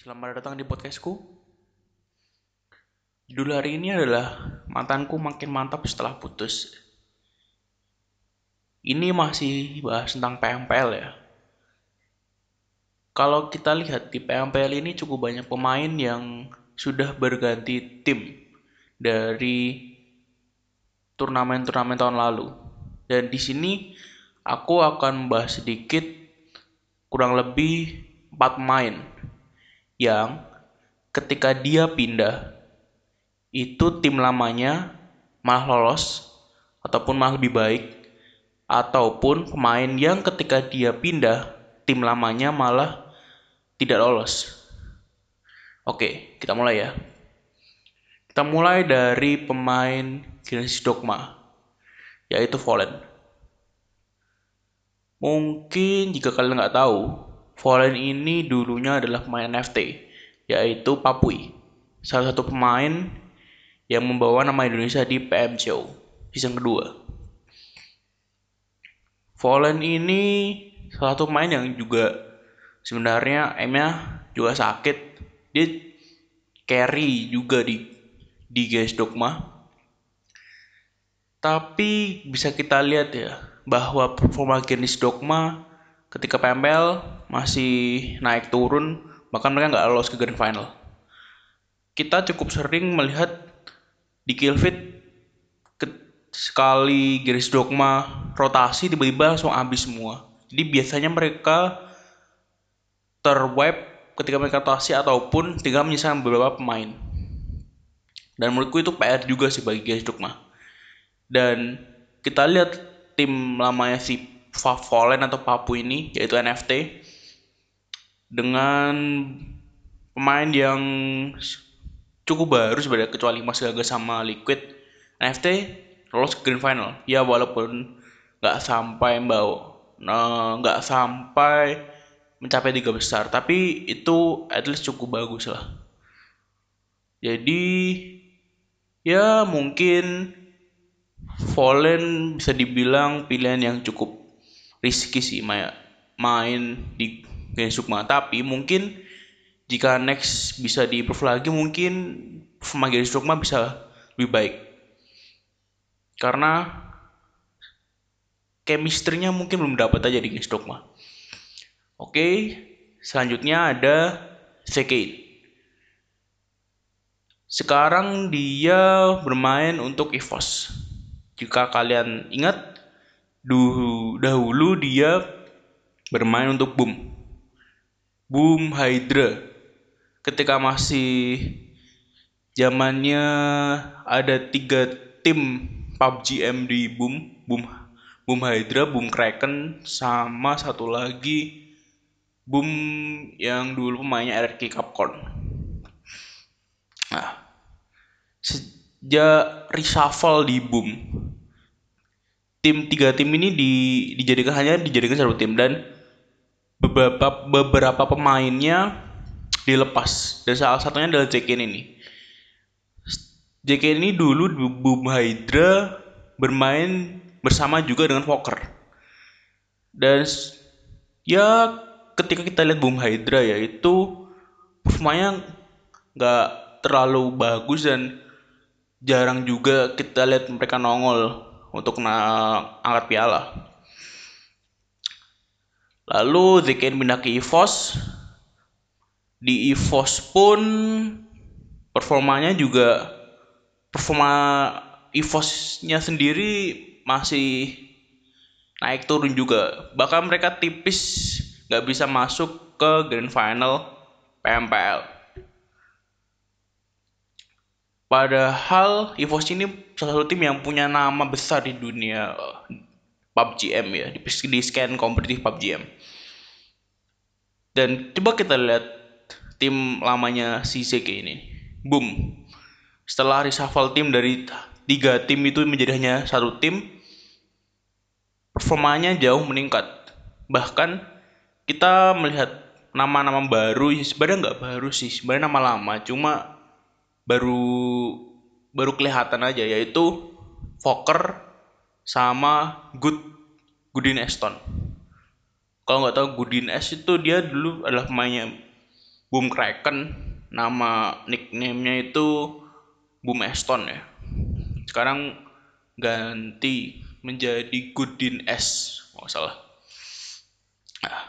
Selamat datang di podcastku. Judul hari ini adalah Mantanku Makin Mantap Setelah Putus. Ini masih bahas tentang PMPL ya. Kalau kita lihat di PMPL ini cukup banyak pemain yang sudah berganti tim dari turnamen-turnamen tahun lalu. Dan di sini aku akan membahas sedikit kurang lebih 4 pemain yang ketika dia pindah itu tim lamanya malah lolos ataupun malah lebih baik ataupun pemain yang ketika dia pindah tim lamanya malah tidak lolos. Oke, kita mulai ya. Kita mulai dari pemain Genesis Dogma yaitu Fallen. Mungkin jika kalian nggak tahu, Fallen ini dulunya adalah pemain NFT, yaitu Papui, salah satu pemain yang membawa nama Indonesia di PMCO season kedua. Fallen ini salah satu pemain yang juga sebenarnya M-nya juga sakit. Dia carry juga di di guys dogma. Tapi bisa kita lihat ya bahwa performa Genis Dogma ketika PML masih naik turun bahkan mereka nggak lolos ke grand final. Kita cukup sering melihat di Killfit ke, sekali garis dogma rotasi tiba-tiba langsung habis semua. Jadi biasanya mereka terwipe ketika mereka rotasi ataupun tinggal menyisakan beberapa pemain. Dan menurutku itu PR juga sih bagi garis dogma. Dan kita lihat tim lamanya si Fallen atau Papu ini yaitu NFT dengan pemain yang cukup baru sebenarnya kecuali Mas Gaga sama Liquid. NFT lolos ke grand final. Ya walaupun nggak sampai bawa nggak nah, sampai mencapai tiga besar tapi itu at least cukup bagus lah. Jadi ya mungkin Fallen bisa dibilang pilihan yang cukup risky sih main main di Gen Sukma tapi mungkin jika next bisa di improve lagi mungkin performa Gen Sukma bisa lebih baik. Karena chemistry-nya mungkin belum dapat aja di Gen Sukma oke selanjutnya ada Zekate sekarang dia bermain untuk EVOS. Jika kalian ingat dahulu dia bermain untuk Boom. Boom Hydra. Ketika masih zamannya ada tiga tim PUBG di Boom, Boom Boom Hydra, Boom Kraken, sama satu lagi Boom yang dulu pemainnya RRQ Capcom. Nah, sejak reshuffle di Boom, tim tiga tim ini di, dijadikan hanya dijadikan satu tim dan beberapa beberapa pemainnya dilepas dan salah satunya adalah Jekin ini. Jekin ini dulu Boom Hydra bermain bersama juga dengan Fokker. Dan ya ketika kita lihat Boom Hydra ya itu performanya nggak terlalu bagus dan jarang juga kita lihat mereka nongol untuk angkat piala. Lalu Zeken pindah ke EVOS. Di EVOS pun performanya juga performa EVOS-nya sendiri masih naik turun juga. Bahkan mereka tipis nggak bisa masuk ke grand final PMPL. Padahal EVOS ini salah satu tim yang punya nama besar di dunia PUBG M ya, di, di scan kompetitif PUBG M. Dan coba kita lihat tim lamanya si CK ini. Boom. Setelah reshuffle tim dari tiga tim itu menjadi hanya satu tim, performanya jauh meningkat. Bahkan kita melihat nama-nama baru, sebenarnya nggak baru sih, sebenarnya nama lama, cuma baru baru kelihatan aja yaitu Fokker sama Good Goodin Eston. Kalau nggak tahu Goodin S itu dia dulu adalah pemainnya Boom Kraken. Nama nickname-nya itu Boom Eston ya. Sekarang ganti menjadi Goodin S nggak salah. Nah,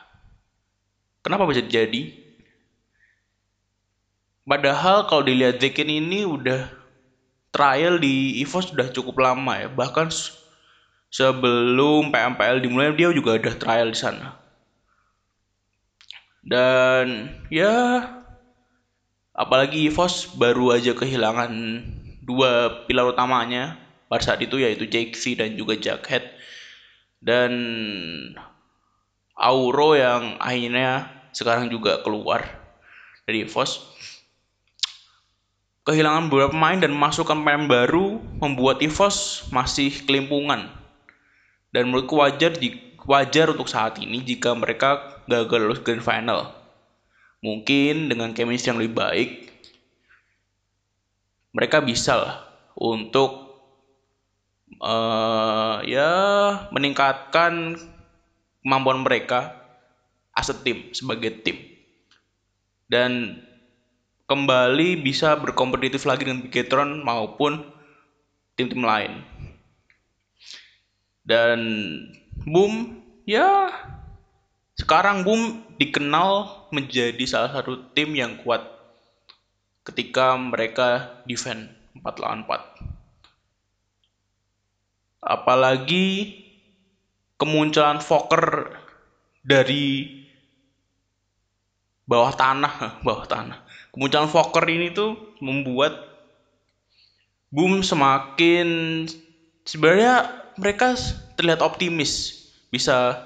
kenapa bisa jadi padahal kalau dilihat Zekin ini udah trial di EVOS sudah cukup lama ya. Bahkan sebelum PMPL dimulai dia juga udah trial di sana. Dan ya apalagi EVOS baru aja kehilangan dua pilar utamanya pada saat itu yaitu Jaxi dan juga Jackhead. Dan Auro yang akhirnya sekarang juga keluar dari EVOS kehilangan beberapa pemain dan masukkan pemain baru membuat EVOS masih kelimpungan dan menurutku wajar wajar untuk saat ini jika mereka gagal lolos grand final. Mungkin dengan chemistry yang lebih baik, mereka bisa lah untuk uh, ya meningkatkan kemampuan mereka as a team sebagai tim dan kembali bisa berkompetitif lagi dengan Bigetron maupun tim-tim lain dan Boom ya sekarang Boom dikenal menjadi salah satu tim yang kuat ketika mereka defend 4 lawan 4. Apalagi kemunculan Fokker dari bawah tanah, bawah tanah. Kemunculan Fokker ini tuh membuat Boom semakin sebenarnya mereka terlihat optimis bisa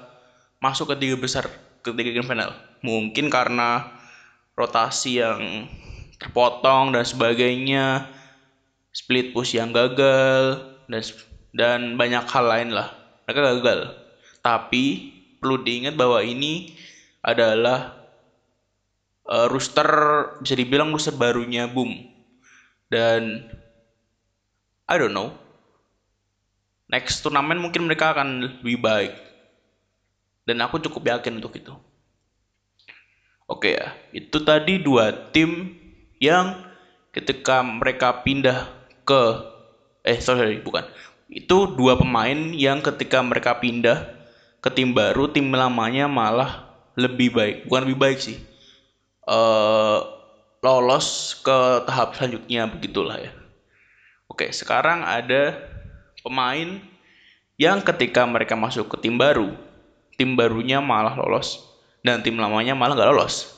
masuk ke tiga besar ke tiga final. Mungkin karena rotasi yang terpotong dan sebagainya, split push yang gagal dan dan banyak hal lain lah. Mereka gagal. Tapi perlu diingat bahwa ini adalah uh, rooster bisa dibilang rooster barunya Boom. Dan I don't know, next turnamen mungkin mereka akan lebih baik. Dan aku cukup yakin untuk itu. Oke ya, itu tadi dua tim yang ketika mereka pindah ke eh sorry bukan itu dua pemain yang ketika mereka pindah ke tim baru tim lamanya malah lebih baik bukan lebih baik sih uh, lolos ke tahap selanjutnya begitulah ya oke sekarang ada pemain yang ketika mereka masuk ke tim baru, tim barunya malah lolos dan tim lamanya malah nggak lolos.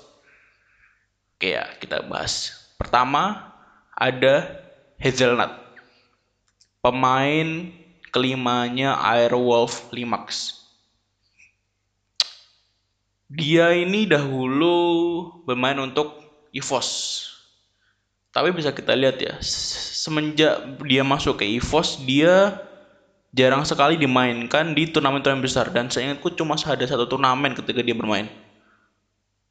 Oke ya, kita bahas. Pertama ada Hazelnut. Pemain kelimanya Airwolf Limax. Dia ini dahulu bermain untuk EVOS. Tapi bisa kita lihat ya, semenjak dia masuk ke EVOS dia jarang sekali dimainkan di turnamen-turnamen besar dan saya ingatku cuma ada satu turnamen ketika dia bermain.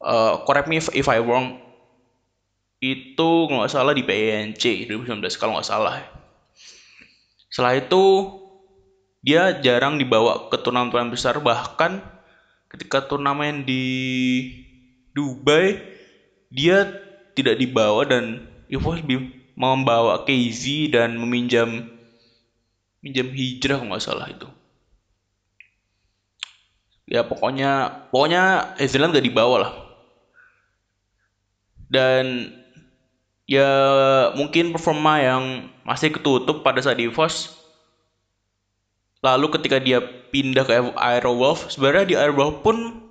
Uh, correct me if, if I wrong. Itu nggak salah di PNC 2019 kalau nggak salah. Setelah itu dia jarang dibawa ke turnamen-turnamen besar bahkan ketika turnamen di Dubai dia tidak dibawa dan EVOS membawa KZ dan meminjam minjam hijrah nggak salah itu. Ya pokoknya pokoknya Zealand gak dibawa lah. Dan ya mungkin performa yang masih ketutup pada saat di EVOS lalu ketika dia pindah ke Aerowolf sebenarnya di Aerowolf pun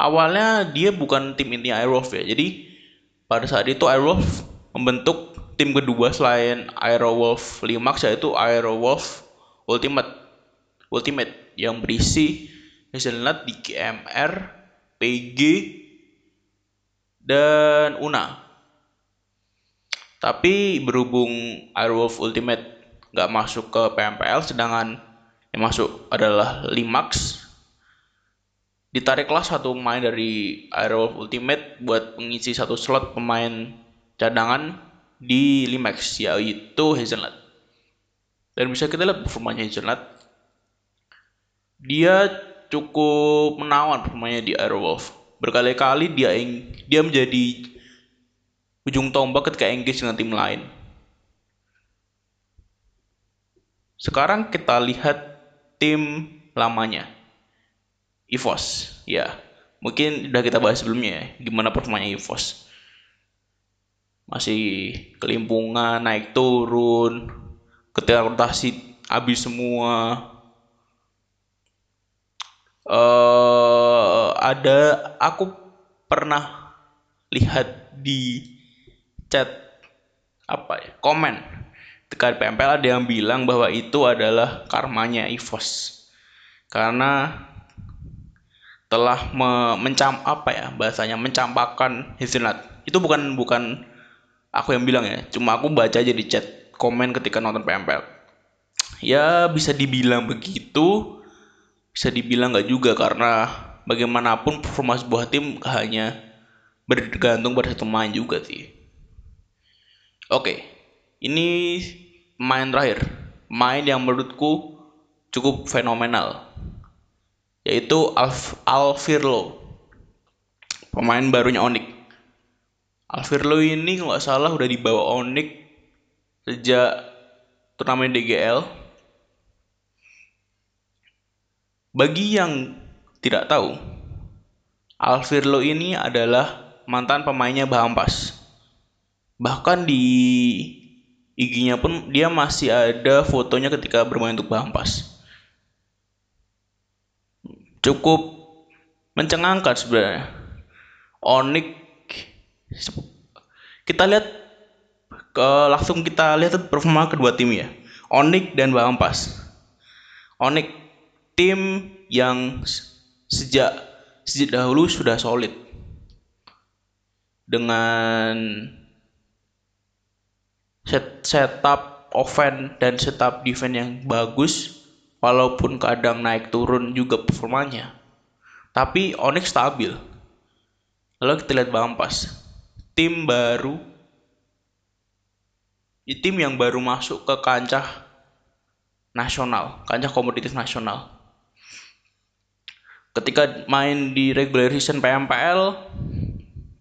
awalnya dia bukan tim inti Aerowolf ya jadi pada saat itu Aerowolf membentuk tim kedua selain Aerowolf Limax yaitu Aerowolf Ultimate Ultimate yang berisi Hazelnut, DKMR, PG, dan Una. Tapi berhubung Airwolf Ultimate nggak masuk ke PMPL, sedangkan yang masuk adalah Limax, ditariklah satu pemain dari Airwolf Ultimate buat mengisi satu slot pemain cadangan di Limax yaitu Hazelnut. Dan bisa kita lihat performanya Hazelnut. Dia cukup menawan performanya di Aerowolf. Berkali-kali dia dia menjadi ujung tombak ketika engage dengan tim lain. Sekarang kita lihat tim lamanya. EVOS, ya. Mungkin udah kita bahas sebelumnya ya, gimana performanya EVOS. Masih kelimpungan, naik turun, ketika rotasi habis semua. Uh, ada aku pernah lihat di chat apa ya komen dekat PMPL ada yang bilang bahwa itu adalah karmanya EVOS. Karena telah me mencam apa ya bahasanya mencampakkan Hazelnut itu bukan bukan aku yang bilang ya. Cuma aku baca aja di chat komen ketika nonton PMPL ya bisa dibilang begitu. Bisa dibilang nggak juga karena bagaimanapun performa sebuah tim hanya bergantung pada satu main juga sih. Oke ini main terakhir. Main yang menurutku cukup fenomenal. Yaitu Alf Alfirlo. Pemain barunya Onik. Alfirlo ini nggak salah udah dibawa Onik sejak turnamen DGL bagi yang tidak tahu Alfirlo ini adalah mantan pemainnya Bahampas. Bahkan di IG-nya pun dia masih ada fotonya ketika bermain untuk Bahampas cukup mencengangkan sebenarnya. Onik kita lihat ke langsung kita lihat performa kedua tim ya. Onik dan Bahampas. Onik tim yang sejak sejak dahulu sudah solid dengan set setup offense dan setup defense yang bagus walaupun kadang naik turun juga performanya. Tapi Onyx stabil. Lalu kita lihat Bampas. Tim baru tim yang baru masuk ke kancah nasional, kancah kompetitif nasional. Ketika main di regular season PMPL,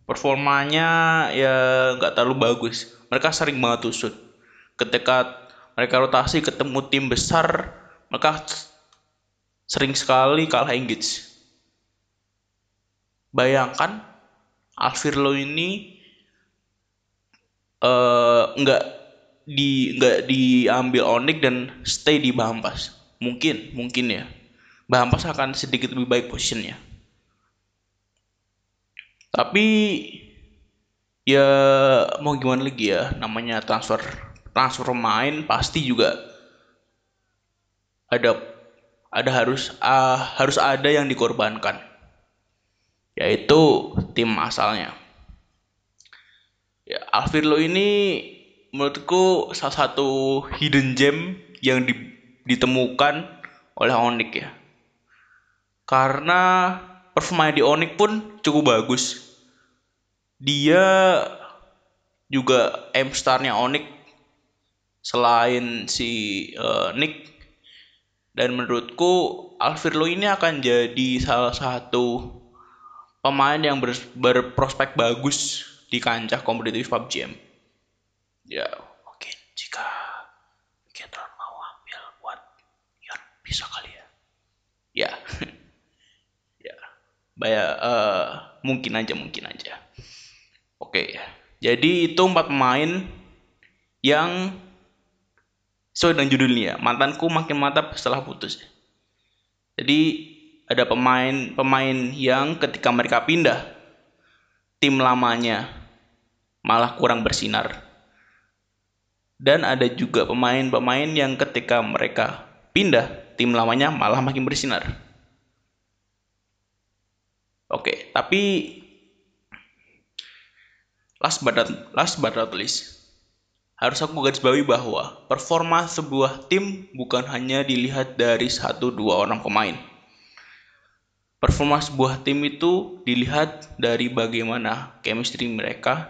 performanya ya nggak terlalu bagus. Mereka sering banget tusut. Ketika mereka rotasi ketemu tim besar, maka sering sekali kalah engage. Bayangkan Alfirlo ini uh, nggak di nggak diambil Onyx dan stay di Bahampas. Mungkin, mungkin ya. Bahampas akan sedikit lebih baik positionnya. Tapi ya mau gimana lagi ya namanya transfer transfer main pasti juga ada ada harus uh, harus ada yang dikorbankan. Yaitu tim asalnya. Ya Alfirlo ini menurutku salah satu hidden gem yang di, ditemukan oleh Onyx ya. Karena performa di Onyx pun cukup bagus dia juga M starnya Onyx selain si uh, Nick dan menurutku Alfirlo ini akan jadi salah satu pemain yang ber, berprospek bagus di kancah kompetitif PUBG. Ya, mungkin jika kita mau ambil buat Yon bisa kali ya. Ya. ya. Baya uh, mungkin aja mungkin aja. Oke. Jadi itu empat pemain yang sesuai dengan judulnya mantanku makin mantap setelah putus. Jadi ada pemain-pemain yang ketika mereka pindah tim lamanya malah kurang bersinar. Dan ada juga pemain-pemain yang ketika mereka pindah tim lamanya malah makin bersinar. Oke tapi last but not, last but not least harus aku garis bawahi bahwa performa sebuah tim bukan hanya dilihat dari satu dua orang pemain. Performa sebuah tim itu dilihat dari bagaimana chemistry mereka,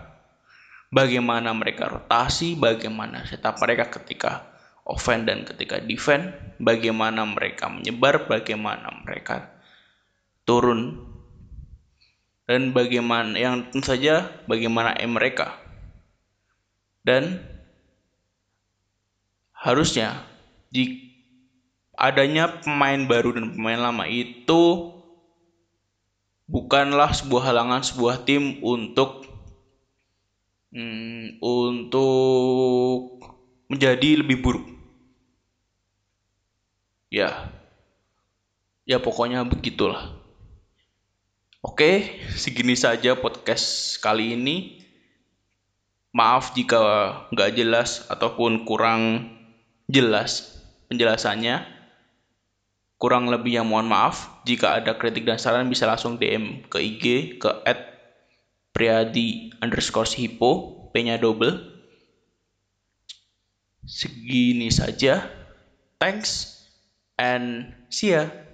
bagaimana mereka rotasi, bagaimana setup mereka ketika offense dan ketika defense, bagaimana mereka menyebar, bagaimana mereka turun dan bagaimana yang tentu saja bagaimana M mereka. Dan harusnya di adanya pemain baru dan pemain lama itu bukanlah sebuah halangan sebuah tim untuk hmm, untuk menjadi lebih buruk. Ya, ya pokoknya begitulah. Oke, segini saja podcast kali ini. Maaf jika nggak jelas ataupun kurang jelas penjelasannya. Kurang lebih yang mohon maaf. Jika ada kritik dan saran bisa langsung DM ke IG ke at priadi underscore hipo, P-nya double. Segini saja. Thanks and see ya.